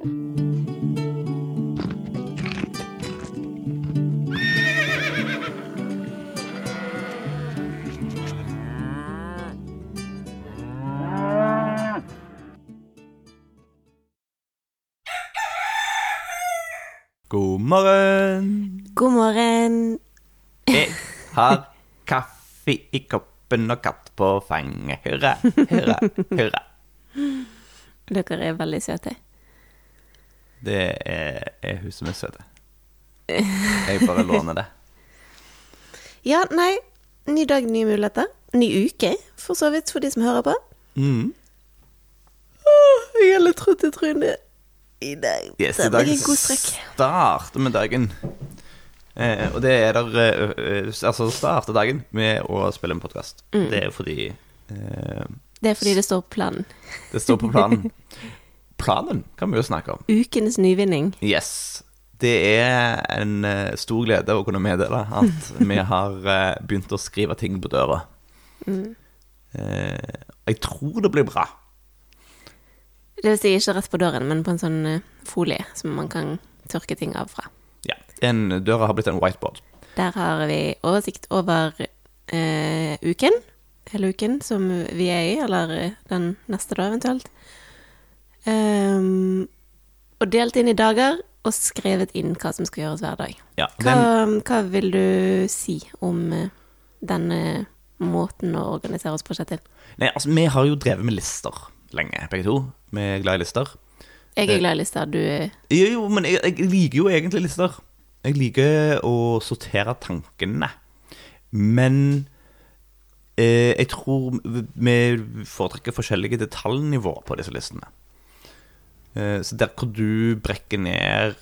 God morgen. God morgen. Jeg har kaffe i koppen og katt på fanget. Hurra, hurra, hurra. Dere er veldig søte. Det er, er hun som er søt. Jeg bare låner det. Ja, nei. Ny dag, nye muligheter. Ny uke, for så vidt, for de som hører på. Mm. Åh, jeg er litt trøtt i trynet i dag. Yes, Det I dag starter vi dagen. Eh, og det er der eh, eh, Altså starter dagen med å spille en podkast. Mm. Det er fordi eh, Det er fordi det står på planen. det står på planen. Planen kan vi jo snakke om. Ukens nyvinning. Yes. Det er en eh, stor glede å kunne meddele at vi har eh, begynt å skrive ting på døra. Mm. Eh, jeg tror det blir bra. Det vil si ikke rett på døren, men på en sånn folie som man kan tørke ting av fra. Ja. En, døra har blitt en whiteboard. Der har vi oversikt over eh, uken, hele uken som vi er i, eller den neste da eventuelt. Ehm, og delt inn i dager, og skrevet inn hva som skal gjøres hver dag. Ja, Hva, den, hva vil du si om eh, denne måten å organisere oss på, til nei, altså, vi har jo drevet med lister lenge, begge to. Vi er glad i lister. Jeg er glad i lister, du er Jo, jo, men jeg, jeg liker jo egentlig lister. Jeg liker å sortere tankene. Men eh, jeg tror vi foretrekker forskjellige detaljnivåer på disse listene. Eh, så der hvor du brekker ned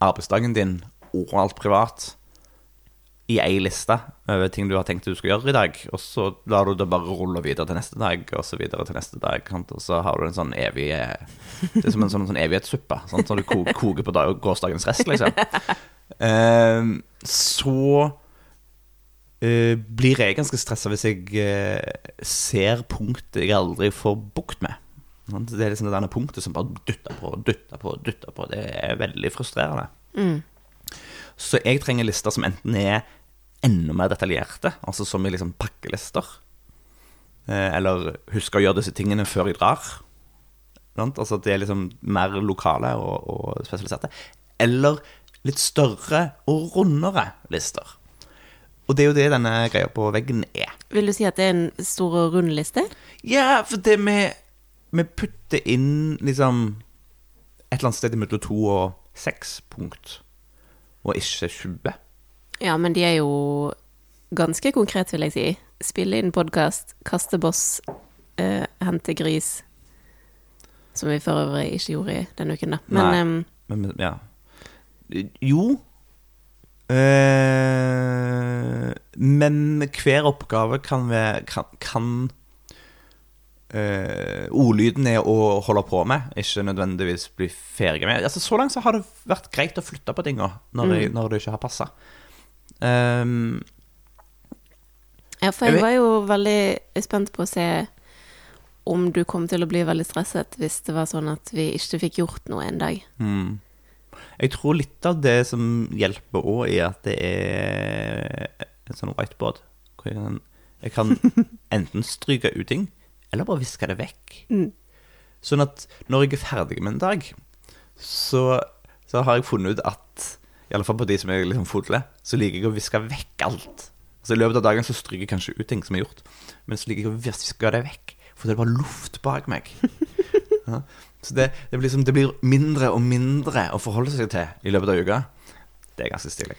arbeidsdagen din og alt privat i ei liste over ting du har tenkt du skal gjøre i dag, og så lar du det bare rulle videre til neste dag, og så videre til neste dag, og så har du en sånn evig eh, Det er som en sånn, sånn evighetssuppe, sånn, som du ko- koker på dag, gårsdagens rest, liksom. Eh, så blir jeg ganske stressa hvis jeg ser punktet jeg aldri får bukt med. Det er liksom det derne punktet som bare dytter på, dytter på, dytter på. Det er veldig frustrerende. mm. Så jeg trenger lister som enten er enda mer detaljerte, altså som i liksom pakkelister. Eh, eller husk å gjøre disse tingene før jeg drar. Altså at de er liksom mer lokale og, og spesialiserte. Eller litt større og rundere lister. Og det er jo det denne greia på veggen er. Vil du si at det er en stor og rund liste? Ja, for det med Vi putter inn liksom et eller annet sted mellom to og seks punkt, og ikke 20. Ja, men de er jo ganske konkrete, vil jeg si. Spille inn podkast, kaste boss, eh, hente gris. Som vi for øvrig ikke gjorde i denne uken, da. Men Nei. um, Men, ja. Jo. Eh, men hver oppgave kan vi, Kan, kan eh, Ordlyden er å holde på med, ikke nødvendigvis bli ferdig med. Altså, så langt så har det vært greit å flytte på tinga når, det- når det ikke har passa. Um, Ja, for Jeg jeg var jo veldig spent på å se om du kom til å bli veldig stresset hvis det var sånn at vi ikke fikk gjort noe en dag. Mm. Jeg tror litt av det som hjelper òg, er at det er en sånn whiteboard. Hvor jeg kan, jeg kan enten stryke ut ting, eller bare viske det vekk. Mm. Sånn at når jeg er ferdig med en dag, så, så har jeg funnet ut at I alle fall på de som er liksom fulle, så liker jeg å viske vekk alt. Så I løpet av dagen så stryker jeg kanskje ut ting som er gjort, men så liker jeg å viske det vekk. For det er bare luft bak meg. Ja. Så det, det, blir liksom, det blir mindre og mindre å forholde seg til i løpet av uka. Det er ganske stilig.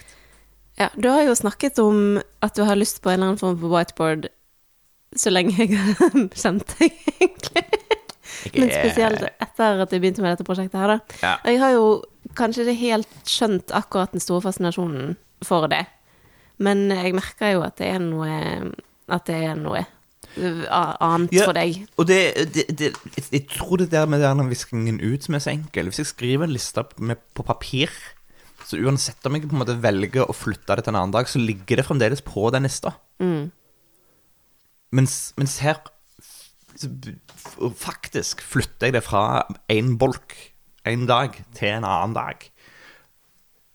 Ja, du har jo snakket om at du har lyst på en eller annen form for whiteboard så lenge jeg har kjent deg, egentlig. Men spesielt etter at jeg begynte med dette prosjektet her, da. Ja. Og jeg har jo kanskje ikke helt skjønt akkurat den store fascinasjonen for det. Men jeg merker jo at det er noe At det er noe annet Ja. for deg. Og det, det, det, jeg tror det der med den viskingen ut som er så enkel Hvis jeg skriver en liste med, på papir, så uansett om jeg på en måte velger å flytte det til en annen dag, så ligger det fremdeles på den lista. Mm. Mens, mens her faktisk flytter jeg det fra én bolk en dag til en annen dag.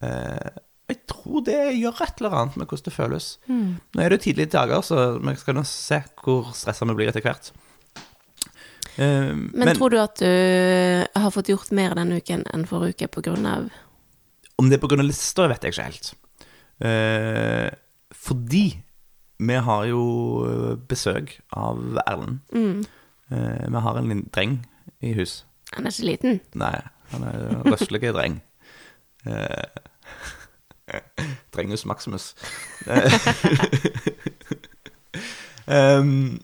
Eh, jeg tror det gjør et eller annet med hvordan det føles. Nå er det jo tidlige dager, så vi skal nå se hvor stressa vi blir etter hvert. Eh, Men, tror du at du har fått gjort mer denne uken enn forrige uke av Om det er pga. lista, vet jeg ikke helt. Eh, fordi vi har jo besøk av Erlend. Eh, vi har en liten dreng i hus. Han er ikke liten. Nei, han er en røslig dreng. Eh, Drengus Maximus. Eh, um,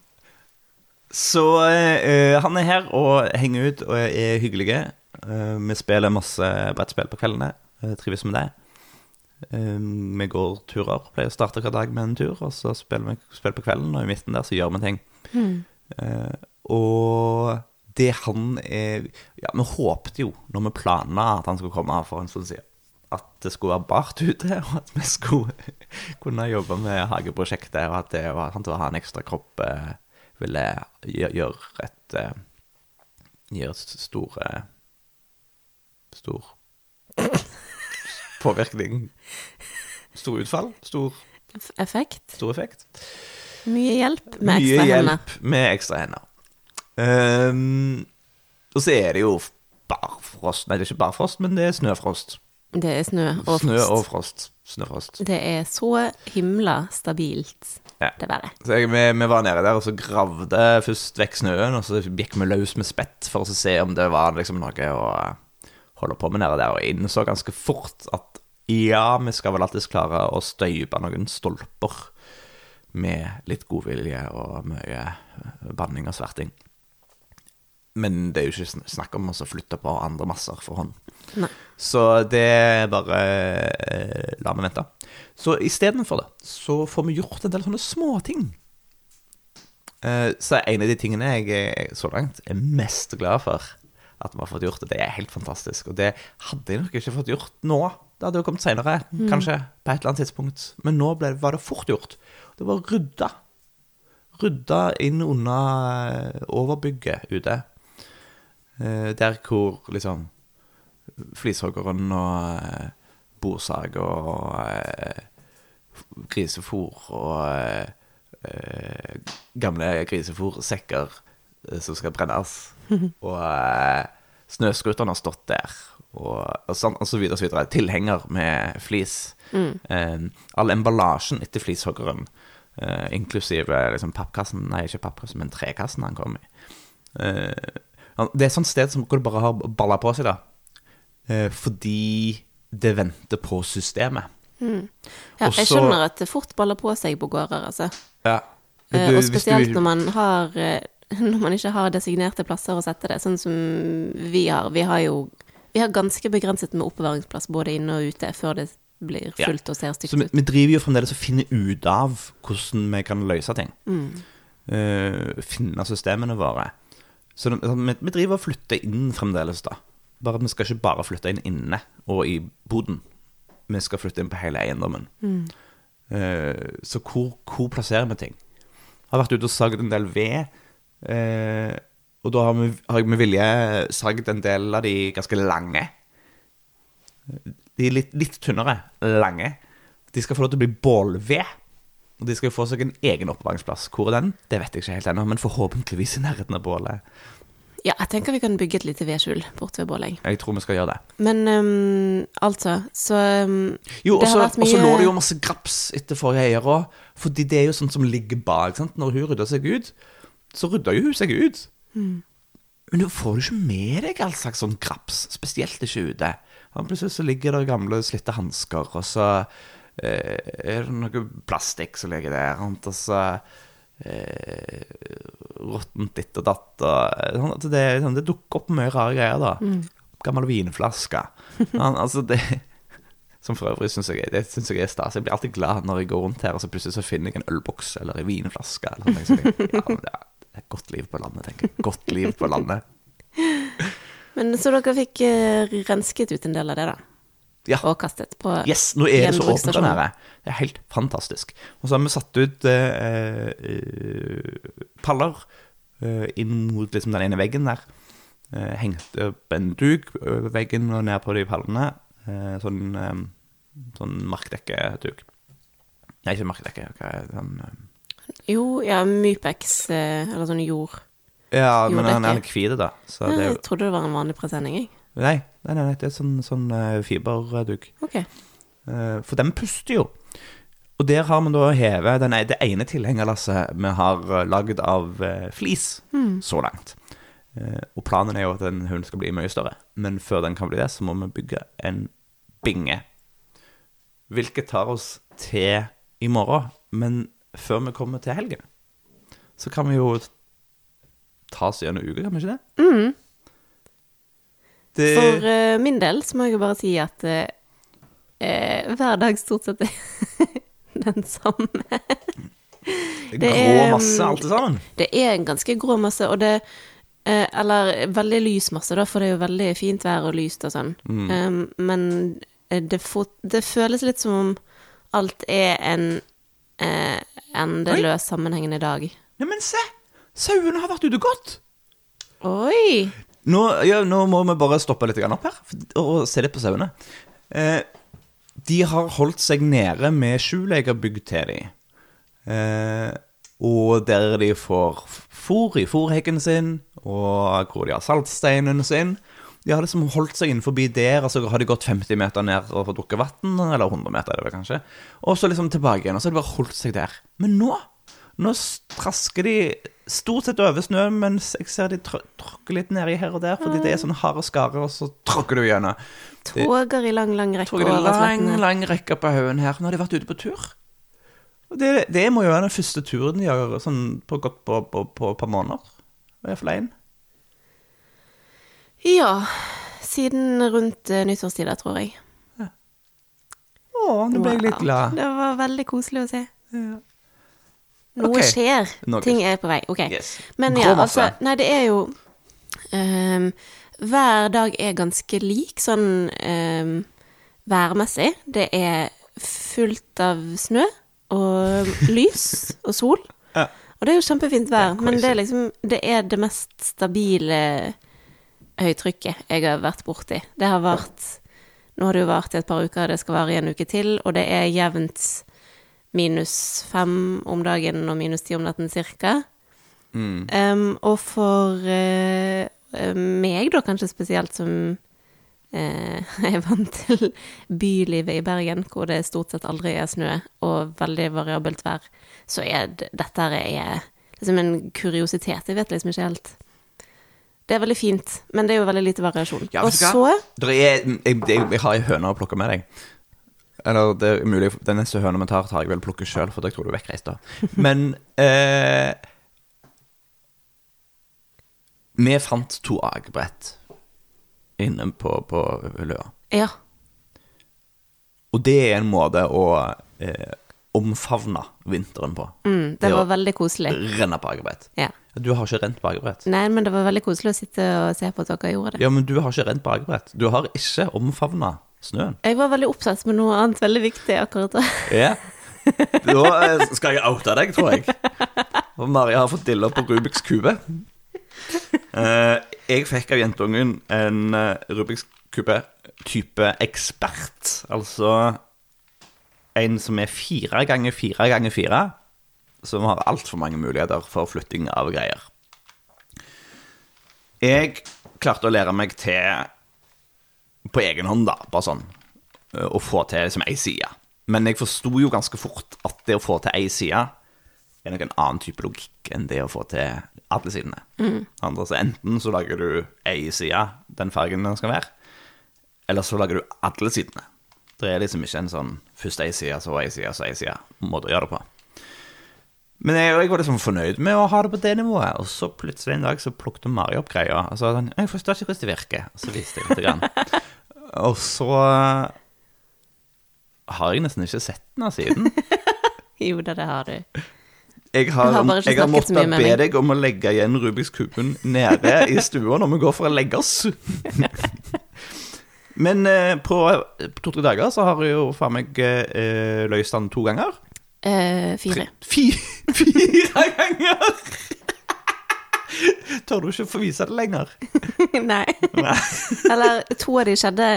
så eh, han er her og henger ut og er hyggelige. Eh, vi spiller masse brettspill på kveldene. Eh, trives med det. Eh, vi går turer. Pleier å starte hver dag med en tur, og så spiller vi spiller på kvelden, og i midten der så gjør vi ting. Eh, og det han er Ja, vi håpte jo, når vi planla at han skulle komme for en stund siden, at det skulle være bart ute, og at vi skulle kunne jobbe med hageprosjektet, og at det var, han til å ha en ekstra kropp eh, ville gjøre, et Gjøre store Stor påvirkning. Stor utfall. Stor, Effekt. stor effekt. Mye hjelp med Mye ekstra hender. hjelp med ekstra hender. Um, og så er det jo barfrost Nei, det er ikke barfrost, men det er snøfrost. Det er snø og Snø frost. og frost. Snøfrost. Det er så himla stabilt, Ja. det været. Så jeg, vi, vi var nede der og så gravde først vekk snøen, og så gikk vi løs med spett for å se om det var liksom noe å holde på med nede der, og innså ganske fort at ja, vi skal vel alltids klare å støype noen stolper med litt godvilje og mye banning og sverting. Men det er jo ikke snakk om å flytte på andre masser for hånd. Nei. Så det bare eh, la vi vente. Så istedenfor det, så får vi gjort en del sånne småting. Eh, så en av de tingene jeg er, så langt er mest glad for at vi har fått gjort, det. det er helt fantastisk. Og det hadde jeg nok ikke fått gjort nå. Det hadde jo kommet senere, kanskje, på et eller annet tidspunkt. Men nå ble, var det fort gjort. Det var rydda. Rydda inn under eh, overbygget ute. Eh, Der hvor liksom flishoggeren og eh, bordsag og grisefôr og gamle grisefôrsekker eh, som skal brennes. og eh, snøscooteren har stått der, og, og, sånn, og så videre og så videre. Tilhenger med flis. Eh, all emballasjen etter flishoggeren, eh, inklusive liksom pappkassen Nei, ikke pappkassen, men trekassen han kom i. Eh, det er et sånt sted som hvor det bare har balla på seg, da. Eh, fordi det venter på systemet. Ja, Også, jeg skjønner at det fort baller på seg på gårder, altså. Ja. Eh, Du- og spesielt du når man har eh, Når man ikke har designerte plasser å sette det, sånn som vi har. Vi har jo vi har ganske begrenset med oppbevaringsplass både inne og ute før det blir Ja. fullt og ser stygt Så vi, ut. vi driver jo fremdeles og finner ut av hvordan vi kan løse ting. Eh, finne systemene våre. Så det, sånn, vi, vi driver og flytter inn fremdeles, da. Bare at vi skal ikke bare flytte inn inne og i boden. Vi skal flytte inn på hele eiendommen. Eh, så hvor, hvor plasserer vi ting? Jeg Har vært ute og sagd en del ved. Eh, og da har, vi, har jeg med vilje sagd en del av de ganske lange. De litt, litt tynnere, lange. De skal få lov til å bli bålved. Og de skal jo få seg en egen oppbevaringsplass. Hvor er den? Det vet jeg ikke helt ennå, men forhåpentligvis i nærheten av bålet. Ja, jeg tenker vi kan bygge et lite vedskjul borte ved Båleng. Jeg tror vi skal gjøre det. Men um, altså, så um, Jo, og så har vært og så mye- lå det jo masse graps etter forrige eier òg. Fordi det er jo sånt som ligger bak. sant? Når hun rydder seg ut, så rydda jo hun seg ut. Men nå får du ikke med deg all slags sånn graps, spesielt ikke ute. Plutselig så ligger det gamle, slitte hansker, og så eh, er det noe plastikk som ligger der, og så eh, råttent ditt og datt. Og, eh, sånn det, sånn, det dukker opp mye rare greier, da. Gammel vinflaske. Altså det som for øvrig syns jeg, det synes jeg er stas. Jeg blir alltid glad når jeg går rundt her og så plutselig så finner jeg en ølboks eller en vinflaske. Eller noe sånt. Ja, men det er det er godt liv på landet, tenker jeg. Godt liv på landet. Men så dere fikk uh, rensket ut en del av det, da? Ja. Og kastet på Yes, nå er det så åpent der nede. Det er helt fantastisk. Og så har vi satt ut uh, uh, paller inn mot liksom den ene veggen der. Hengte opp en duk over veggen og ned på de pallene. Sånn, eh, sånn markdekkeduk. Nei, ikke markdekke. Hva er det? Jo, ja, Mypex, eh, eller sånn jord. ja, men han er litt hvit, da. Så det er Jeg trodde det var en vanlig presenning, jeg. Nei, nei, nei, nei, det er sånn, sånn eh, fiberduk. Ok. Eh, For den puster jo. Og der har vi da hevet den, det ene tilhengerlasset vi har eh, lagd av eh, flis så langt. Eh, Og planen er jo at den hunden skal bli mye større. Men før den kan bli det, så må vi bygge en binge. Hvilket tar oss til i morgen. Men før vi kommer til helgen, så kan vi jo ta oss gjennom uka, kan vi ikke det? det For uh, min del så må jeg jo bare si at eh, hver dag stort sett er den samme. det er grå er, masse, mm, alt sammen. Det er en ganske grå masse, og det eh, Eller veldig lys masse, da, for det er jo veldig fint vær og lyst og sånn. Um, men det, får- det føles litt som om alt er en eh, endeløs sammenhengende dag. Neimen, se! Sauene har vært ute godt. Oi! Nå, ja, nå må vi bare stoppe litt opp her og se litt på sauene. Eh, de har holdt seg nede med skjul jeg har bygd til dem. Eh, og der de får fôr i fôrheggen sin, og hvor de har saltsteinen sin. De har liksom holdt seg innenfor der, og så har de gått 50 meter ned og fått drukket vann, eller 100 meter, er det vel kanskje. Og så liksom tilbake igjen, og så har de bare holdt seg der. Men nå, nå trasker de stort sett over snø, mens jeg ser de tr tråkker litt nedi her og der, fordi det er sånn harde skarer, og så tråkker du gjennom. Toger i lang, lang rekke Tror i over lang, slettene. lang rekke på haugen her. Nå har de vært ute på tur. Det, det må jo være den første turen de har sånn, på gått på, på, på et par måneder. Og hvert fall én. Ja, siden rundt uh, nyttårstider, tror jeg. Å, nå ble jeg litt glad. Det var veldig koselig å se. Noe okay. skjer. Noe Ting er på vei. Ok. Yes. Men ja, altså Nei, det er jo um, Hver dag er ganske lik, sånn um, værmessig. Det er fullt av snø og lys og sol. Ja. Og det er jo kjempefint vær, men det er liksom Det er det mest stabile høytrykket jeg har vært borti. Det har vært Nå har det jo vart i et par uker, det skal vare i en uke til, og det er jevnt minus fem om dagen og minus ti om natten cirka. Mm. Um, og for eh, meg, da kanskje spesielt som uh, er vant til bylivet i Bergen, hvor det stort sett aldri er snø og veldig variabelt vær, så er det, dette er, er liksom en kuriositet. Jeg vet liksom ikke helt. Det er veldig fint, men det er jo veldig lite variasjon. Ja, og så er, jeg, jeg, jeg har ei høne å plukke med deg. Eller det er mulig, den neste høna vi tar, tar jeg vel plukke sjøl, for jeg tror du er vekkreist da. Men eh, Vi fant to akebrett inne på, på Løa. Ja. Og det er en måte å eh, omfavne vinteren på. Mm, det Det var var- veldig koselig. Renne på akebrett. Ja. Du har ikke rent bakebrett? Nei, men det var veldig koselig å sitte og se på at dere gjorde det. Ja, men du har ikke rent bakebrett. Du har ikke omfavna snøen. Jeg var veldig opptatt med noe annet veldig viktig akkurat da. Ja. Da eh, skal jeg oute deg, tror jeg. Og Maria har fått dilla på Rubiks kube. Eh, jeg fikk av jentungen en eh, Rubiks kube type ekspert. Altså en som er fire ganger fire ganger fire. Som har altfor mange muligheter for flytting av greier. Jeg klarte å lære meg til på egen hånd, da, bare sånn, eh, å få til liksom ei side. Men jeg forsto jo ganske fort at det å få til ei side er nok en annen type logikk enn det å få til alle sidene. Andre, så enten så lager du ei side, den fargen den skal være, eller så lager du alle sidene. Det er liksom ikke en sånn først ei side, så ei side, så ei side måte å gjøre det på. Men jeg, jeg var liksom fornøyd med å ha det på det nivået, og så plutselig en dag så plukket Mari opp greia. Og så sånn, jeg forstår ikke hvordan det virker. Og så viste jeg litt. Grann. Og så har jeg nesten ikke sett den siden. Jo da, det har du. Jeg har, har jeg har måttet be deg om å legge igjen Rubiks kuben nede i stua når vi går for å legge oss. Men eh, på to-tre dager så har jeg jo faen meg eh, løst den to ganger. Eh, fire. Fi- Fire ganger! Tør du ikke få vise det lenger? Nei. Nei. Eller to av de skjedde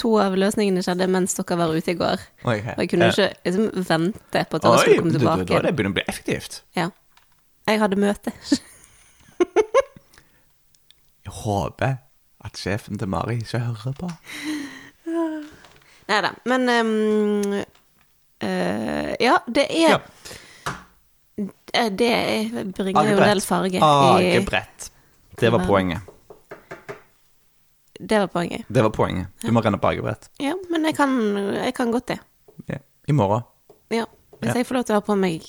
To av løsningene skjedde mens dere var ute i går. Okay. Og jeg kunne ikke liksom, vente på at dere skulle komme da tilbake. er det begynner å bli effektivt. Ja. Jeg hadde møte. Jeg håper at sjefen til Mari ikke hører på. Nei da. Men ehm, eh, Ja, det er Ja. eh, Det er- bringer jo en del farge. i- Agebrett. Det var poenget. Det var poenget. Det var poenget. Du må renne på agebrett. Ja, men jeg kan, jeg kan godt det. Ja. I morgen. Ja. Hvis Ja. jeg får lov til å ha på meg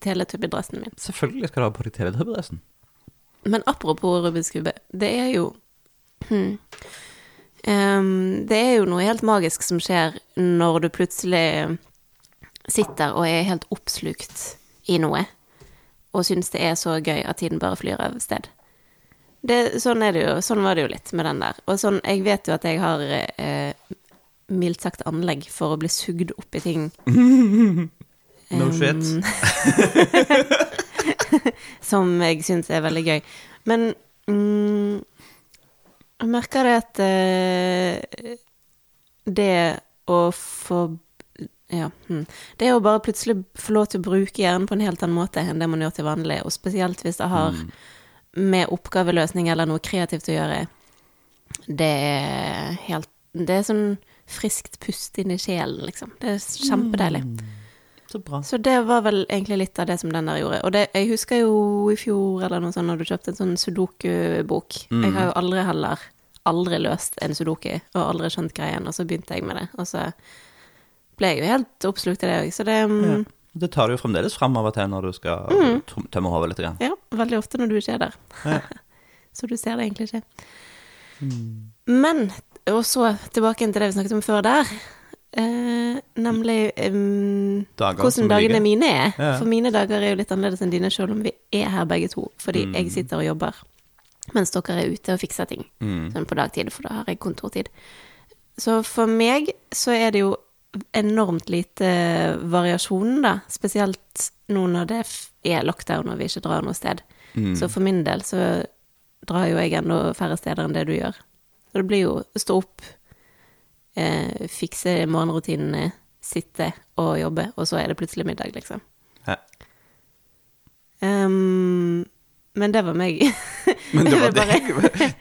teletubbedressen min. Selvfølgelig skal du ha på deg teletubbedressen. Men apropos Rubiks kube, det er jo hmm, um, Det er jo noe helt magisk som skjer når du plutselig sitter og er helt oppslukt i noe, og syns det er så gøy at tiden bare flyr av sted. Det, sånn, det jo, sånn var det jo litt med den der. Og sånn, jeg vet jo at jeg har eh, mildt sagt anlegg for å bli sugd opp i ting. No um, shit. som jeg syns er veldig gøy. Men mm, jeg merker det at eh, det å få ja, hm. Det å bare plutselig få lov til å bruke hjernen på en helt annen måte enn det man gjør til vanlig, og spesielt hvis det har med oppgaveløsning eller noe kreativt å gjøre, det er helt Det er sånn friskt pust inn i sjelen, liksom. Det er kjempedeilig. Så bra. Så det var vel egentlig litt av det som den der gjorde. Og det, jeg husker jo i fjor eller noe sånt, når du kjøpte en sånn sudoku-bok. Jeg har jo aldri heller aldri løst en sudoku, og aldri skjønt greien, og så begynte jeg med det. Og så ble jeg jo helt oppslukt i det òg, så det mm, Ja. Det tar du jo fremdeles fram av og til når du skal mm. tømme hodet litt. Igjen. Ja, veldig ofte når du ikke er der. Ja. så du ser det egentlig ikke. Men, og så tilbake til det vi snakket om før der. Eh, nemlig um, Dager hvordan dagene mine er. Ja. For mine dager er jo litt annerledes enn dine, selv om vi er her begge to. Fordi Mm. jeg sitter og jobber mens dere er ute og fikser ting. Mm. Sånn på dagtid, for da har jeg kontortid. Så for meg så er det jo enormt lite variasjon, da. Spesielt nå når det er lockdown og vi ikke drar noe sted. Mm. Så for min del så drar jo jeg enda færre steder enn det du gjør. Så det blir jo stå opp, eh, fikse morgenrutinene, sitte og jobbe, og så er det plutselig middag, liksom. Ja. Um, men det var meg. Men det var deg.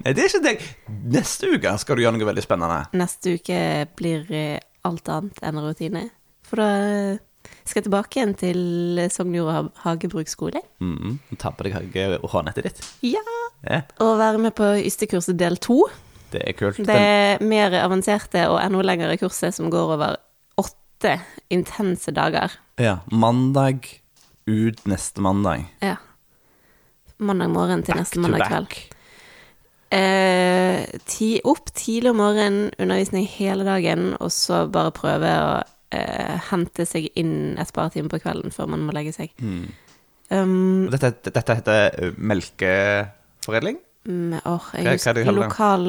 Nei, det er ikke deg. Neste uke skal du gjøre noe veldig spennende. Neste uke blir eh, alt annet enn rutine. For da skal jeg tilbake igjen til Sognjord og Hagebruksskole. Mm. Ta på deg hage- og hårnettet ditt. Ja! Ja, Og være med på Ystekurset del to. det er kult. Det er mer avanserte og enda lengre kurset som går over åtte intense dager. Ja, mandag ut neste mandag. Ja. Mandag morgen til Back neste mandag mandag back. kveld. Eh, ti, opp tidlig om morgenen, undervisning hele dagen, og så bare prøve å eh, hente seg inn et par timer på kvelden før man må legge seg. Mm. Um, Dette, dette heter melkeforedling? Med, åh, jeg Hva- hva husker de kaller det? lokal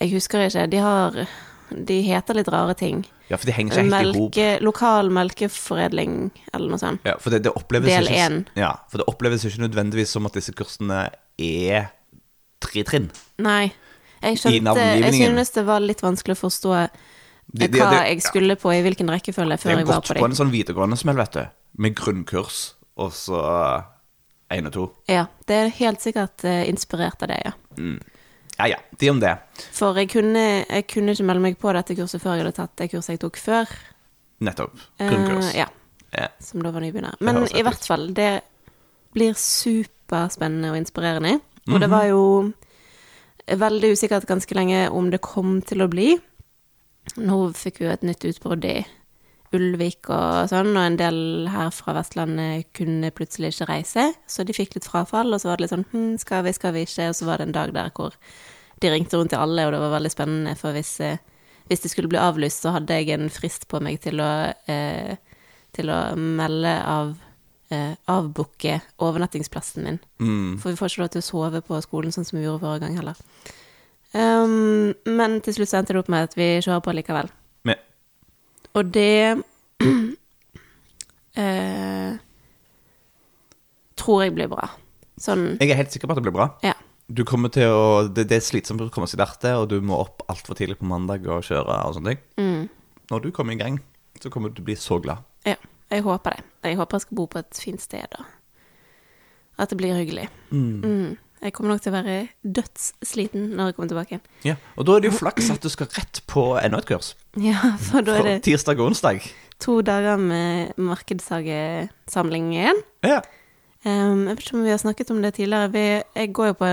Jeg husker ikke. De har De heter litt rare ting. Ja, for de henger ikke helt i hop. Lokal melkeforedling, eller noe sånt. Ja, for det, det oppleves Del én. Ja, for det oppleves ikke nødvendigvis som at disse kursene er tre trinn. Nei. Jeg skjønte Jeg synes det var litt vanskelig å forstå De- de- hva de- jeg skulle på, i hvilken rekkefølge, før er jeg var gått på på dem. en sånn videregående smell, vet du. Med grunnkurs, og så én og to. Ja, det er helt sikkert eh, inspirert av det, ja. Ja ja, de om det. For jeg kunne, jeg kunne ikke melde meg på dette kurset før jeg hadde tatt det kurset jeg tok før. Nettopp. Grunnkurs. Grunnkurs. ja, Yeah. som da var nybegynner. Men i hvert fall, det blir superspennende og inspirerende. Og Mhm. det var jo veldig usikkert ganske lenge om det kom til å bli. Nå fikk vi jo et nytt utbrudd i Ulvik og sånn, og en del her fra Vestlandet kunne plutselig ikke reise, så de fikk litt frafall, og så var det litt sånn hm, skal vi, skal vi ikke, og så var det en dag der hvor de ringte rundt til alle, og det var veldig spennende, for hvis, eh, hvis det skulle bli avlyst, så hadde jeg en frist på meg til å, eh, til å melde av eh, avbooke overnattingsplassen min. Mm. For vi får ikke lov til å sove på skolen sånn som vi gjorde forrige gang heller. Um, men til slutt så endte det opp med at vi kjører på likevel. Men, Og det eh, tror jeg blir bra. Sånn, Jeg er helt sikker på at det blir bra. ja. Du kommer til å, det, det er slitsomt å komme seg dertil, og du må opp altfor tidlig på mandag og kjøre og sånne ting. Mm. Når du kommer i gang, så kommer du til å bli så glad. Ja, jeg håper det. Jeg håper jeg skal bo på et fint sted, og At det blir hyggelig. Mm. Jeg kommer nok til å være dødssliten når jeg kommer tilbake. Ja, Og da er det jo flaks at du skal rett på enda et kurs. Ja, for da er det tirsdag og onsdag. to dager med markedshagesamling igjen. Ja. Um, jeg vet ikke om vi har snakket om det tidligere. Vi, jeg går jo på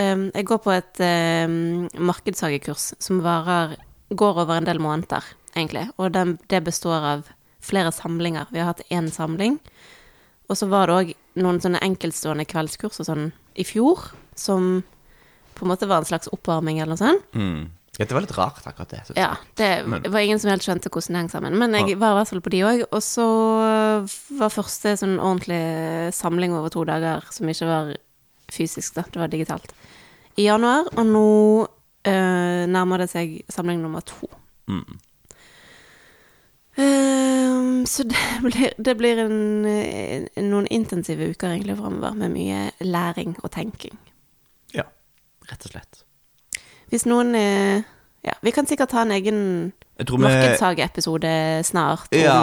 um, Jeg går på et um, markedshagekurs som varer går over en del måneder, egentlig. Og den, det består av flere samlinger. Vi har hatt én samling. Og så var det òg noen sånne enkeltstående kveldskurs og sånn i fjor, som på en måte var en slags oppvarming eller noe sånt. Mm. ja. Det var litt rart, akkurat det. Ja, det Men- var ingen som helt skjønte hvordan det hang sammen. Men jeg var i hvert fall på de òg. Og så var første sånn ordentlig samling over to dager, som ikke var fysisk, da. Det var digitalt. I januar, og nå øh, nærmer det seg samling nummer to. Mm. Eh, så det blir, det blir en, en, noen intensive uker egentlig framover, med mye læring og tenking. Ja, rett og slett. Hvis noen eh, Ja, vi kan sikkert ha en egen Markedshageepisode snart. om, Ja,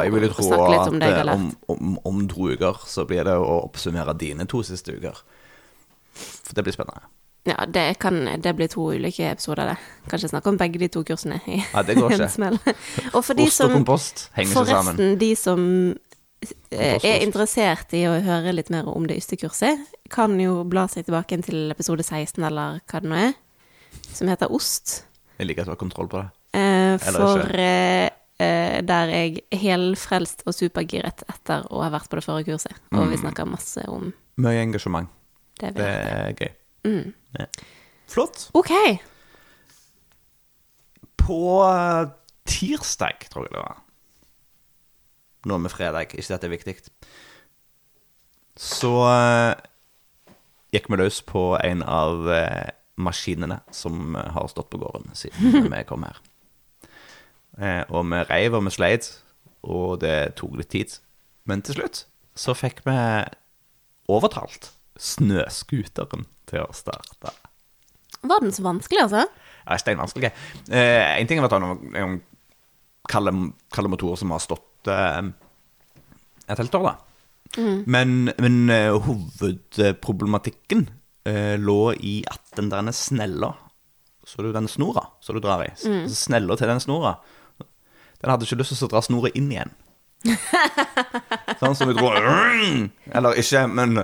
eh, jeg vil jo tro at om eh, om, om, om to uker så blir det å oppsummere dine to siste uker. For det blir spennende. Ja, det, kan, det blir to ulike episoder, det. Kanskje snakke om begge de to kursene i Ja, det går ikke. Og for de Ost og som kompost henger ikke sammen. Forresten, de som eh, er interessert i å høre litt mer om det ystekurset, kan jo bla seg tilbake til episode 16, eller hva det nå er, som heter Ost. Jeg liker at du har kontroll på det. Eh, for eh, eh, der jeg helfrelst og supergiret etter å ha vært på det forrige kurset. Og vi snakker masse om Mye engasjement. det. Det er gøy. Mm. Ja. Flott. Ok. På eh, tirsdag, tror jeg det var Nå vi fredag, ikke dette er viktig. Så eh, gikk vi løs på en av eh, maskinene som har stått på gården siden vi kom her. Og vi reiv og vi sleit, og det tok litt tid. Men til slutt så fikk vi overtalt snøskuteren til å starte. Var den så vanskelig, altså? Ja, steinvanskelig. Eh, en ting er at han er noen kalde, kalde motorer som har stått eh, et helt år, da. Men, men uh, hovedproblematikken uh, lå i at den der snella, så du den snora som du drar i, Mm. snella til den snora, den hadde ikke lyst til å dra snora inn igjen. Sånn som vi dro Eller ikke, men.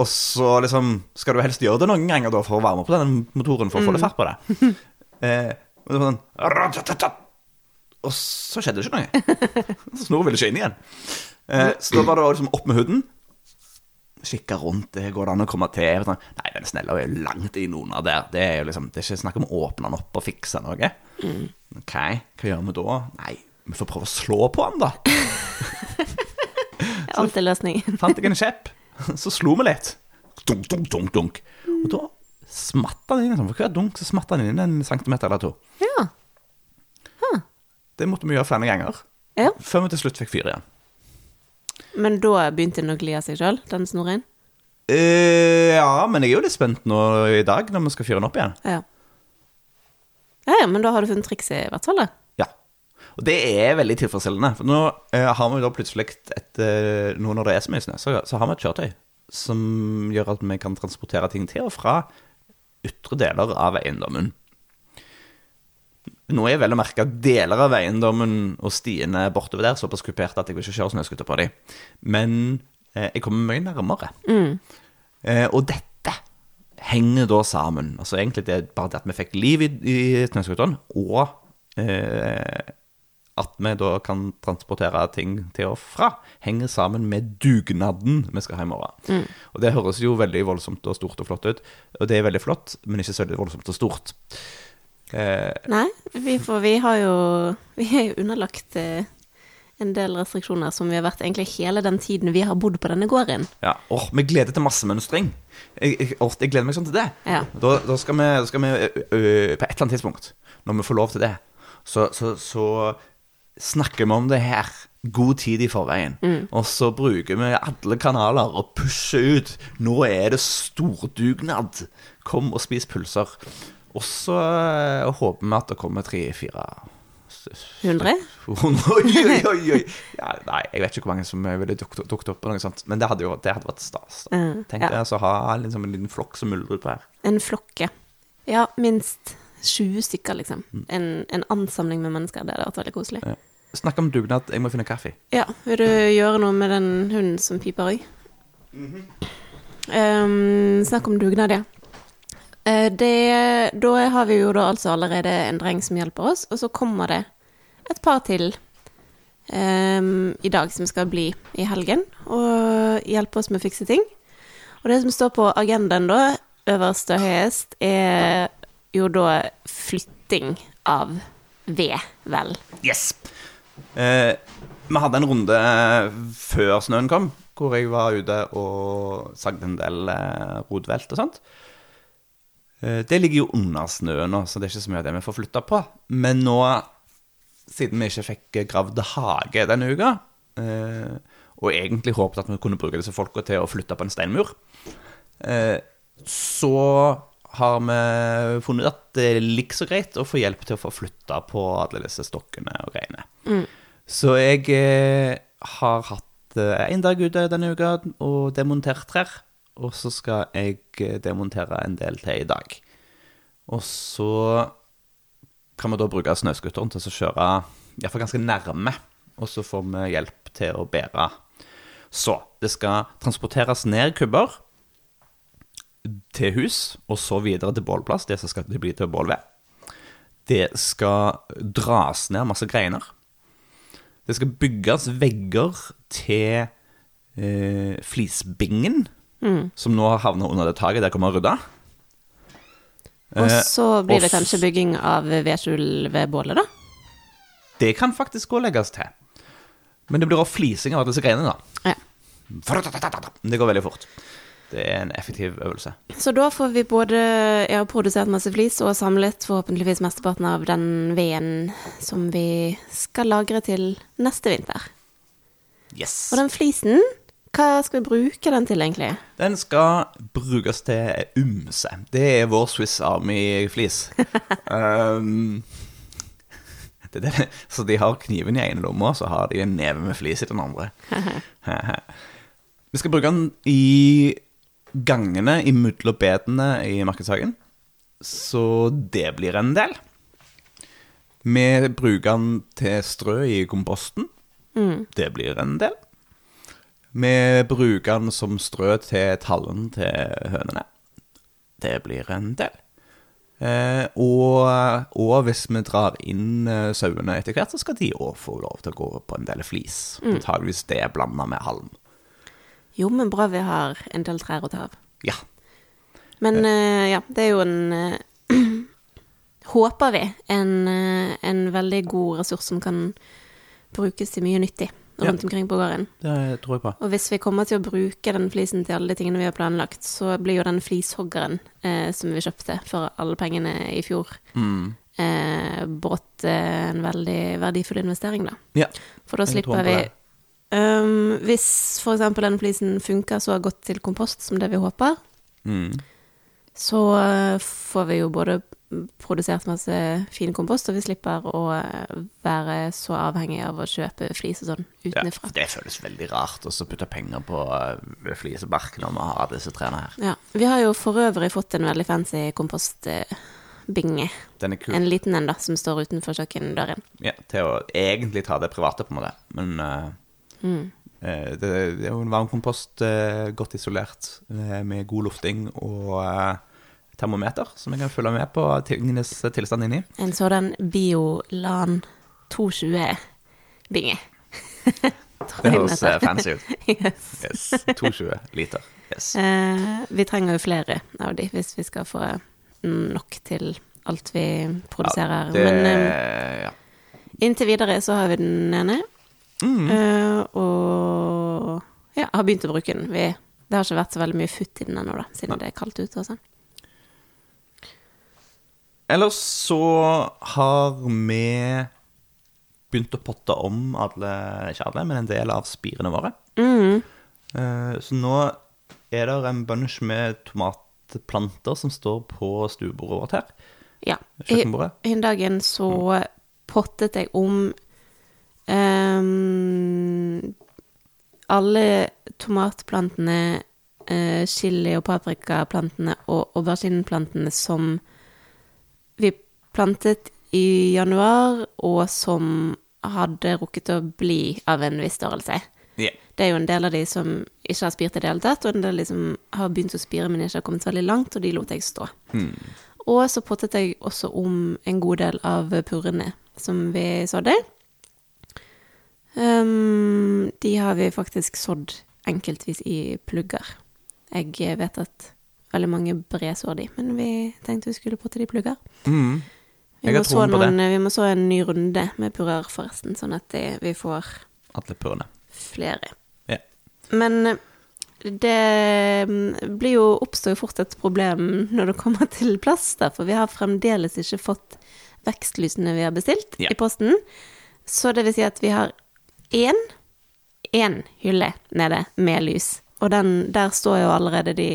Og så liksom skal du helst gjøre det noen ganger da for å varme opp den motoren for å få litt fart på det. Eh, og sånn. Og så skjedde det ikke noe. Snoren ville ikke inn igjen. Eh, så da var det liksom opp med huden. Kikke rundt, det går det an å komme til? Sånn, Nei, den snella er langt inn under der. Det er jo liksom, det er ikke snakk om å åpne den opp og fikse noe. Ok, hva gjør vi da? Nei, vi får prøve å slå på han, da. Alltid løsningen. Fant jeg en kjepp, så slo vi litt. Dunk, dunk, dunk, dunk. Og da smatt han inn. liksom. For hver dunk så smatt han inn en centimeter eller to. Ja. Det måtte vi gjøre flere ganger. ja. Før vi til slutt fikk fyr igjen. Men da begynte den å gli av seg sjøl, den snoren? Eh, ja, men jeg er jo litt spent nå i dag når vi skal fyre den opp igjen. Ja. Ja, ja, men da har du funnet trikset, i hvert fall. da. Og det er veldig tilfredsstillende. For nå eh, har vi da plutselig etter eh, Nå når det er så mye snø, så, så har vi et kjøretøy som gjør at vi kan transportere ting til og fra ytre deler av eiendommen. Nå er vel å merke at deler av eiendommen og stiene bortover der er såpass kupert at jeg vil ikke kjøre snøscooter på dem. Men eh, jeg kommer mye nærmere. Eh, og dette henger da sammen. Altså egentlig det er bare det at vi fikk liv i, i snøscooteren, og eh, at vi da kan transportere ting til og fra, henger sammen med dugnaden vi skal ha i morgen. Og det høres jo veldig voldsomt og stort og flott ut, og det er veldig flott, men ikke så veldig voldsomt og stort. Eh, Nei, vi, for vi har jo Vi er jo underlagt eh, en del restriksjoner som vi har vært egentlig hele den tiden vi har bodd på denne gården. Ja, og Vi gleder til massemønstring. Jeg, jeg, jeg gleder meg sånn til det. Ja. Da, da skal vi, da skal vi ø, ø, på et eller annet tidspunkt, når vi får lov til det, så, så, så snakker vi om det her god tid i forveien. Og så bruker vi alle kanaler og pusher ut. Nå er det stordugnad. Kom og spis pølser. Og så eh, håper vi at det kommer tre-fire 100? Oi, oi, oi. Ja, nei, jeg vet ikke hvor mange som ville dukket opp. på noe sånt Men det hadde jo det hadde vært stas. da. Mm, Tenk ja. deg altså, ha liksom en liten flokk som muldrer på her. En flokke. Ja, minst 20 stykker, liksom. En, en ansamling med mennesker. Det hadde vært veldig koselig. Ja. Snakk om dugnad. Jeg må finne kaffe. Ja, vil du gjøre noe med den hunden som piper òg? um, snakk om dugnad, ja. Eh, det, da har vi jo da altså allerede en dreng som hjelper oss, og så kommer det et par til um, i dag som skal bli i helgen og hjelpe oss med å fikse ting. Og det som står på agendaen da, øverst og høyest, er jo da flytting av ved, vel. Yes! Eh, vi hadde en runde før snøen kom, hvor jeg var ute og sagde en del eh, rotvelt og sånt. Eh, det ligger jo under snøen nå, så det er ikke så mye av det vi får flytta på. Men nå, siden vi ikke fikk gravd hage denne uka, eh, og egentlig håpet at vi kunne bruke disse folka til å flytte på en steinmur, eh, så har vi funnet at det er like så greit å få hjelp til å få flytta på alle disse stokkene og greiene. Så jeg eh, har hatt eh, en dag ute denne uka og demontert trær. Og så skal jeg eh, demontere en del til i dag. Og så kan vi da bruke snøscooteren til å kjøre iallfall ganske nærme. Og så får vi hjelp til å bære. Så det skal transporteres ned kubber til hus, og så videre til bålplass, det som skal bli til bål ved. Det skal dras ned masse greiner. Det skal bygges vegger til eh, flisbingen, som nå har havnet under det taket der kommer rydda. Og Eh, så blir det kanskje bygging av vedskjul ved bålet, da. Det kan faktisk og legges til. Men det blir også flising av disse greinene, da. Ja. Det går veldig fort. Det er en effektiv øvelse. Så da får vi både ja, produsert masse flis og samlet forhåpentligvis mesteparten av den veden som vi skal lagre til neste vinter. Yes. Og den flisen, hva skal vi bruke den til egentlig? Den skal brukes til ymse. Det er vår Swiss Army-flis. um, det det. Så de har kniven i ene lomma, så har de en neve med flis i den andre. Vi skal bruke den i gangene imellom bedene i markedshagen. Så det blir en del. Vi bruker den til strø i komposten. Det blir en del. Vi bruker den som strø til tallen til hønene. Det blir en del. Eh, og, og hvis vi drar inn eh, sauene etter hvert, så skal de òg få lov til å gå på en del flis. Antakeligvis det blanda med halm. Jo, men bra vi har en del trær å ta av. Ja. Men eh, ja, det er jo en eh, Håper vi en, eh, en veldig god ressurs som kan brukes til mye nyttig rundt omkring på gården. Det tror jeg på. Og hvis vi kommer til å bruke den flisen til alle de tingene vi har planlagt, så blir jo den flishoggeren eh, som vi kjøpte for alle pengene i fjor, eh, brått eh, en veldig verdifull investering, da. Ja. For da Jeg tror slipper på vi det. Um, Hvis for eksempel den flisen funker så godt til kompost som det vi håper, Mm. så eh, får vi jo både produsert masse fin kompost, og vi slipper å eh, være så avhengig av å kjøpe flis og sånn Ja, utenfra. det føles veldig rart å så putte penger på uh, flisebark når vi har disse trærne her. Ja. Vi har jo for øvrig fått en veldig fancy kompostbinge. Den er kul. En liten en, da, som står utenfor kjøkkendøren. Ja, til å egentlig ta det private, på en måte. Men eh, Mm. eh, det, er jo en varmkompost, uh, godt isolert, eh, med god lufting og eh, termometer, som jeg kan følge med på tingenes tilstand inni. En sånn Biolan 220-binge. Det høres eh, fancy ut. yes. Yes. 220 liter. Yes. eh, vi trenger jo flere av de hvis vi skal få nok til alt vi produserer. Ja, det, Men eh, ja. inntil videre så har vi den ene, Mm. Uh, og ja, har begynt å bruke den. Vi, det har ikke vært så veldig mye futt i den ennå, da, siden det er kaldt ute og sånn. Ellers så har vi begynt å potte om alle, ikke alle, men en del av spirene våre. Mm. Uh, Så nå er det en bunch med tomatplanter som står på stuebordet vårt her. Ja. I, en dag så pottet jeg om ehm, alle tomatplantene, uh, chili- og paprikaplantene og aubergineplantene som vi plantet i januar, og som hadde rukket å bli av en viss størrelse. Yeah. Det er jo en del av de som ikke har spirt i det hele tatt, og en del av de som har begynt å spire, men ikke har kommet så veldig langt, og de lot jeg stå. Og så pottet jeg også om en god del av purrene som vi sådde. Ehm, de har vi faktisk sådd enkeltvis i plugger. Jeg vet at veldig mange bredsår de, men vi tenkte vi skulle potte de i plugger. Mm. Vi må, noen, vi må så en ny runde med purrer, forresten, sånn at de, vi får Alle purrene. flere. Ja. Men det mm, blir jo, oppstår jo fort et problem når det kommer til plaster, for vi har fremdeles ikke fått vekstlysene vi har bestilt Ja. i posten. Så det vil si at vi har én, én hylle nede med lys. Og den, der står jo allerede de,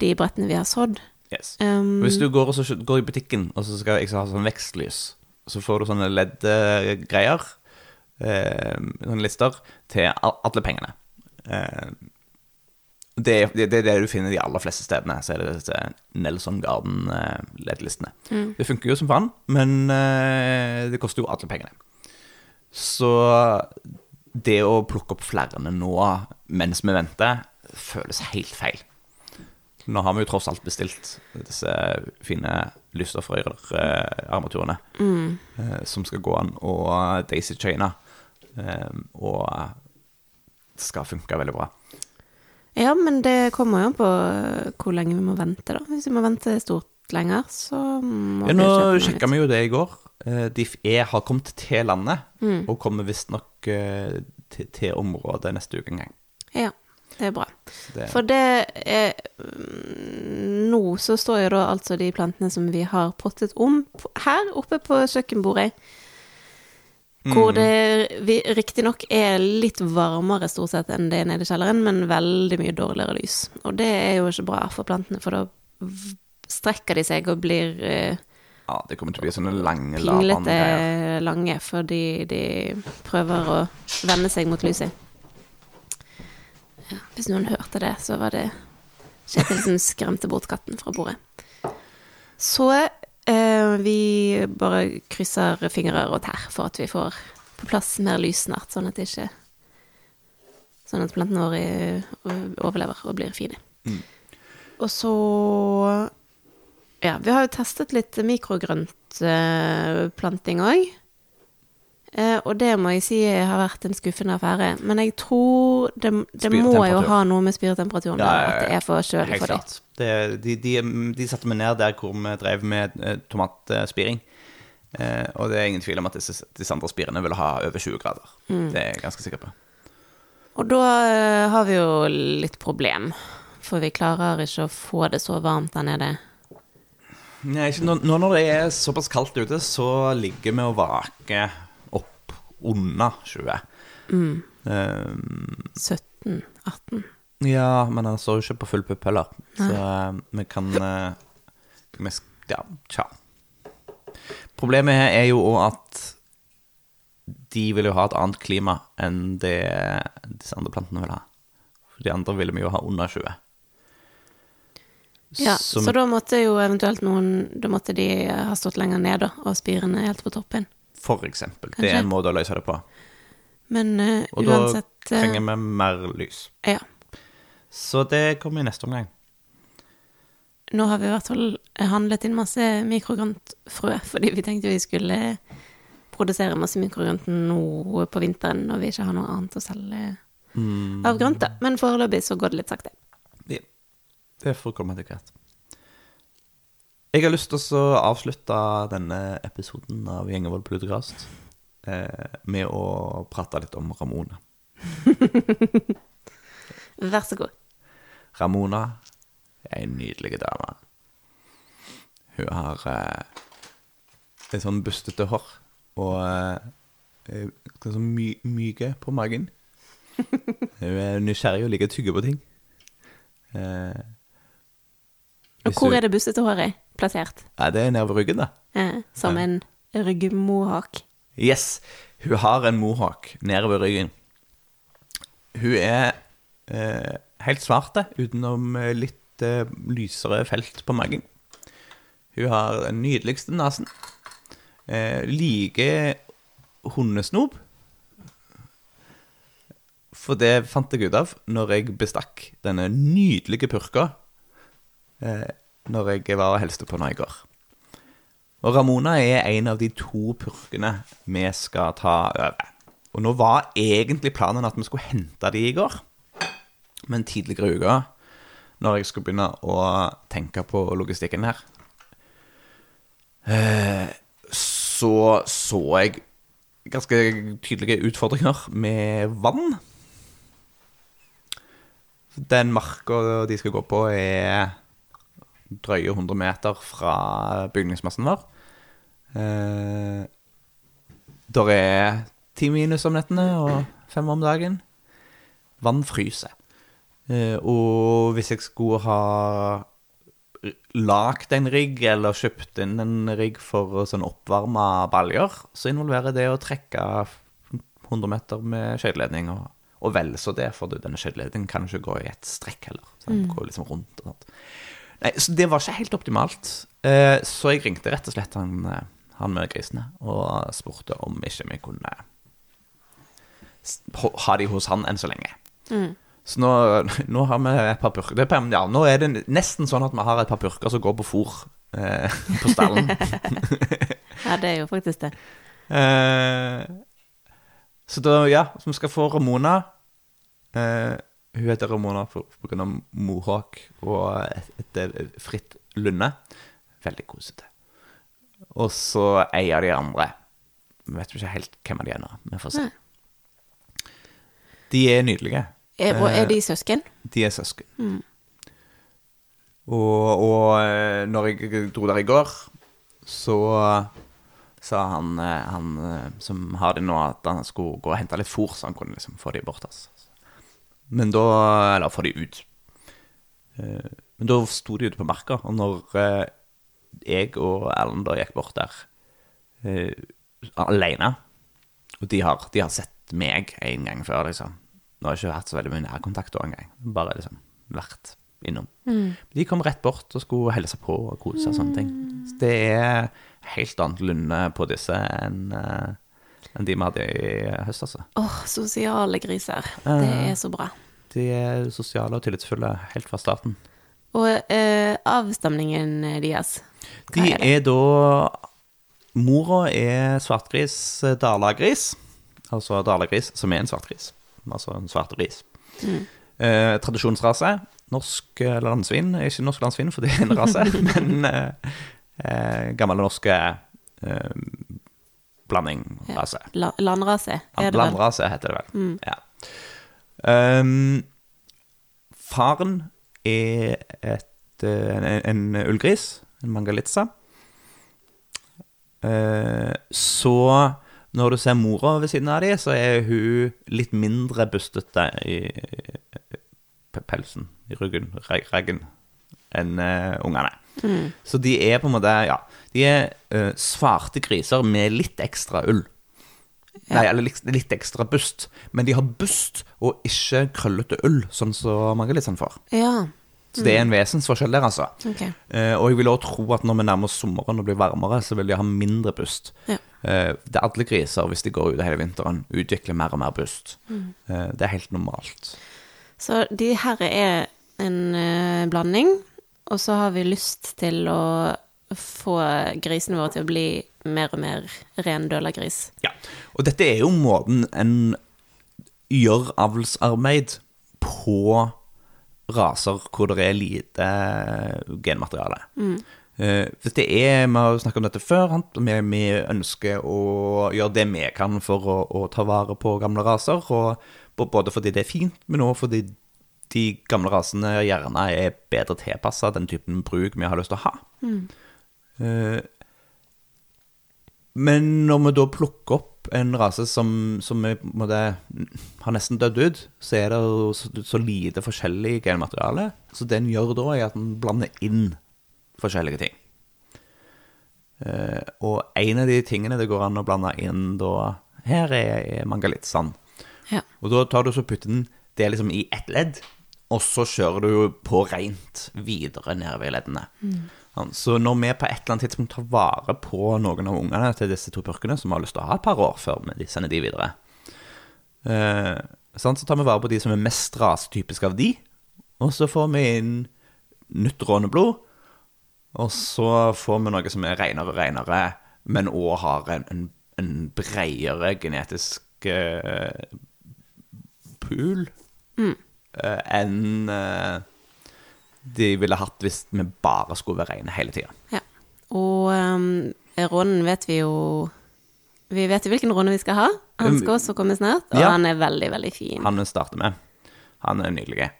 de brettene vi har sådd. Yes. Um, Hvis du går, og så, går i butikken, og så skal jeg ha sånn vekstlys, så får du sånne LED-greier, eh, sånne lister, til alle pengene. Eh, det, er- det, det det du finner de aller fleste stedene, så er det disse Nelson Garden eh, LED-listene. Det funker jo som faen, men eh, det koster jo alle pengene. Så det å plukke opp flere nå mens vi venter, føles helt feil. Nå har vi jo tross alt bestilt disse fine lysstoffrøyr-armaturene eh, som skal gå an, og Daisy Chaina. Eh, og det skal funke veldig bra. Ja, men det kommer jo an på hvor lenge vi må vente, da. Hvis vi må vente stort lenger, så må Ja, nå sjekka vi jo det i går. Eh, er, har kommet til landet, og kommer visstnok uh, til, til området neste uke en gang. Ja, det er bra. Det, For det er mm, Nå så står jo da altså de plantene som vi har pottet om her oppe på kjøkkenbordet. Hvor det riktignok er litt varmere stort sett enn det er nede i kjelleren, men veldig mye dårligere lys. Og det er jo ikke bra for plantene, for da strekker de seg og blir eh, ja, det kommer til å bli sånne lange, lavvanngreier. pinglete lange fordi de prøver å vende seg mot lyset. Ja, hvis noen hørte det, så var det Kjetil som skremte bort katten fra bordet. Så eh, vi bare krysser fingre og tær for at vi får på plass mer lys snart, sånn at det ikke Sånn at plantene våre eh, overlever og blir fine. Og så ja, vi har jo testet litt mikrogrøntplanting òg. Eh, og det må jeg si har vært en skuffende affære. Men jeg tror det, det må jo ha noe med spiretemperaturen Ja, gjøre, ja, at det er for kjølig for dem. Det, de, de, de satte meg ned der hvor vi drev med eh, tomatspiring. Eh, og det er ingen tvil om at disse, disse andre spirene vil ha over 20 grader. Mm. Det er jeg ganske sikker på. Og da eh, har vi jo litt problem, for vi klarer ikke å få det så varmt der nede. Nei, ikke, nå, nå når det er såpass kaldt ute, så ligger vi og vaker opp under 20. Eh, 17-18. ja, men han står jo ikke på full pupp heller. Så uh, vi kan uh, Ja, tja. Problemet her er jo òg at de vil jo ha et annet klima enn det disse andre plantene vil ha. For de andre ville vi jo ha under 20. Ja, Så så da måtte jo eventuelt noen Da måtte de ha stått lenger ned, da, og spirene helt på toppen. For eksempel. Det er en måte å løse det på. Men uansett Og da eh, trenger vi mer lys. Ja. Så det kommer i neste omgang. Nå har vi i hvert fall handlet inn masse mikrogrøntfrø, fordi vi tenkte vi skulle produsere masse mikrogrønt nå på vinteren når vi ikke har noe annet å selge av grønt. da. Men foreløpig så går det litt sakte. Ja. Det får komme etter hvert. Jeg har lyst til å avslutte denne episoden av Gjengevold Plutokast eh, med å prate litt om Ramona. Vær så god. Ramona er en nydelig dame. Hun har eh, et sånn bustete hår. og eh, ganske my myke på magen. Hun er nysgjerrig og liker å tygge på ting. Eh, Og hvor er det bussete håret plassert? Ja, det er nede ved ryggen, da. Ja, som en ryggmohak. Yes, hun har en mohawk nede ved ryggen. Hun er eh, helt svart, utenom eh, litt eh, lysere felt på magen. Hun har den nydeligste nesen. Eh, like hundesnop. For det fant jeg ut av når jeg bestakk denne nydelige purka eh, når jeg var og hilste på henne i går. Og Ramona er en av de to purkene vi skal ta over. Og nå var egentlig planen at vi skulle hente de i går, men tidligere i uka, når jeg skulle begynne å tenke på logistikken her, eh, så så jeg ganske tydelige utfordringer med vann. Den marka de skal gå på, er drøye 100 meter fra bygningsmassen vår. Eh, der er ti minus om nettene og fem om dagen. Vann fryser. Eh, og hvis jeg skulle ha lagd en rigg, eller kjøpt inn en rigg for sånn oppvarme baljer, så involverer det å trekke 100 meter med skøyteledning, og, og vel så det, for denne skøyteledningen kan ikke gå i ett strekk heller. Så den går liksom rundt og sånt. Nei, så det var ikke helt optimalt. Eh, så jeg ringte rett og slett han, eh, han med grisene og spurte om ikke vi kunne ha de hos han enn så lenge. Så nå, nå har vi et par purker det er, ja, Nå er det nesten sånn at vi har et par purker som går på fôr eh, på stallen. Ja, det er jo faktisk det. Eh, så da, ja, så vi skal få Ramona. Eh, hun heter Ramona av mohawk og et, et, fritt lunde. Veldig kosete. Og så ei av de andre. Vi vet ikke helt hvem av de er nå. Vi får se. De er nydelige. Er, og er de søsken? De er søsken. Og, og eh, når jeg dro der i går, så sa han, eh, han eh, som har det nå, at han skulle gå og hente litt fôr, så han kunne liksom få de bort. Altså. Men da Eller få de ut. Eh, Men da sto de ute på marka, og når eh, jeg og Erlend da gikk bort der eh, alene Og de har, de har sett meg en gang før, liksom. Nå har jeg ikke hatt så veldig mye nærkontakt da engang. Bare liksom vært innom. De kom rett bort og skulle hilse på og kose og sånne ting. Så det er helt annet lunde på disse enn enn de vi hadde i høst, altså. Åh, sosiale griser. Det er så bra. De er sosiale og tillitsfulle helt fra starten. Og eh, avstamningen deres, hva De er det? er da Mora er svartgris, eh, dalagris. Altså dalagris, som er en svartgris. Altså en svart gris. Eh, tradisjonsrase. Norsk eh, landsvin. Ikke norsk landsvin, for det er en rase, men eh, eh, gamle norske eh, blandingrase. La, landrase, er det vel? Landrase heter det vel. Ja. Um, faren er et, eh, en, en ullgris, en mangalitsa. Uh, så når du ser mora ved siden av dem, så er hun litt mindre bustete i i pelsen, i ryggen, reg- raggen, enn uh, ungene. Så de er på en måte, ja, de er uh, svarte griser med litt ekstra ull. Nei, eller litt, litt ekstra bust. Men de har bust og ikke krøllete ull, sånn som Margalitsen får. Ja, Så det er en vesensforskjell der, altså. ok. Uh, og jeg vil også tro at når vi nærmer oss sommeren og blir varmere, så vil de ha mindre bust. Ja. Uh, det er alle griser, hvis de går ute hele vinteren, utvikler mer og mer bust. Eh, det er helt normalt. Så de her er en blanding, og så har vi lyst til å få grisene våre til å bli mer og mer ren dølagris. Ja. Og dette er jo måten en gjør avlsarbeid på raser hvor det er lite genmateriale. Mm. hvis det er, Vi har snakket om dette før. Vi, vi ønsker å gjøre det vi kan for å, å ta vare på gamle raser. Både fordi det er fint, men også fordi de gamle rasene gjerne er bedre tilpassa den typen bruk vi har lyst til å ha. Eh, Men når vi da plukker opp en rase som, som vi måtte, har nesten dødd ut, så er det jo så, så lite forskjellig genmateriale. Så det en gjør da, er at en blander inn forskjellige ting. Eh, og en av de tingene det går an å blande inn da her, er, er mangalittsand. Ja. Og da tar du så putter den det liksom i ett ledd, og så kjører du jo på rent videre nedover i leddene. Mm. Så når vi på et eller annet tidspunkt tar vare på noen av ungene til disse to purkene, som har lyst til å ha et par år før vi sender de videre, eh, så tar vi vare på de som er mest rasetypiske av de, og så får vi inn nytt råneblod, og så får vi noe som er renere og renere, men òg har en, en, en bredere genetisk eh, pool eh, enn eh, de ville hatt hvis vi bare skulle være rene hele tida. Ja. Og um, rånen vet vi jo Vi vet jo hvilken råne vi skal ha. Han skal også komme snart, og Ja. han er veldig, veldig fin. Han vi starter med. Han er nydelig.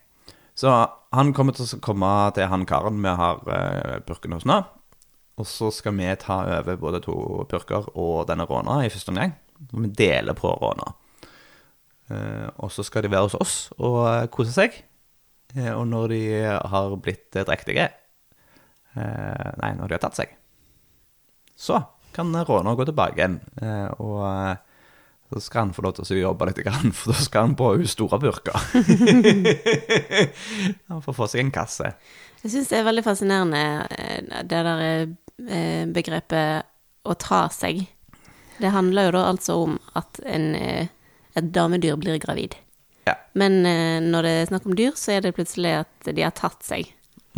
Så han kommer til å komme til han karen vi har uh, purken hos nå. Og så skal vi ta over både to purker og denne råna i første omgang. Vi deler på råna. Eh, og så skal de være hos oss og eh, kose seg. Eh, og når de har blitt drektige Nei, når de har tatt seg, så kan råna gå tilbake igjen. Og så skal han få lov til å jobbe litt, for da skal han på hun store burka. han får få seg en kasse. Jeg syns det er veldig fascinerende, det der begrepet å ta seg. Det handler jo da altså om at en, et damedyr blir gravid. Ja. Men eh, når det er snakk om dyr, så er det plutselig at de har tatt seg.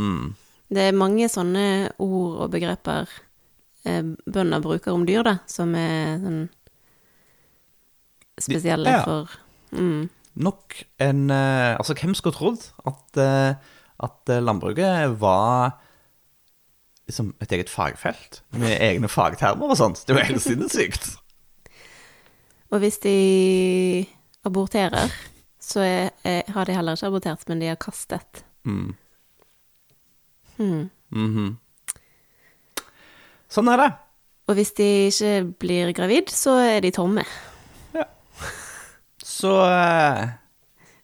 Mm. Det er mange sånne ord og begreper eh, bønder bruker om dyr, da, som er sånn spesielle Ja. for mm, Nok en eh, Altså, hvem skulle trodd at, eh, at eh, landbruket var liksom et eget fagfelt med egne fagtermer og sånt? Det er jo helt sinnssykt. Og hvis de aborterer, så er, er, har de heller ikke abortert, men de har kastet. Mm. Hmm. Mhm. Sånn er det. Og hvis de ikke blir gravid, så er de tomme. Ja. Så uh,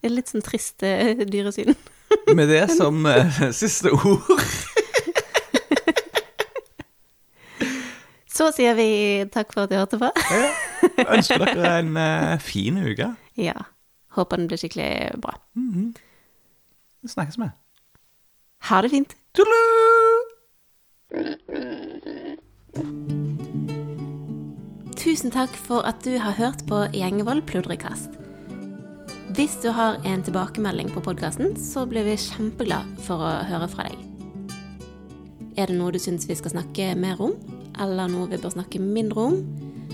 Det er litt sånn trist uh, dyresyn. med det som uh, siste ord Så sier vi takk for at du hørte på. ønsker dere en uh, fin uke. Ja. Håper den blir skikkelig bra. Snakkes vi. Ha det fint. Tusen takk for at du har hørt på Gjengevold pludrekast. Hvis du har en tilbakemelding på podkasten, så blir vi kjempeglad for å høre fra deg. Er det noe du syns vi skal snakke mer om, eller noe vi bør snakke mindre om,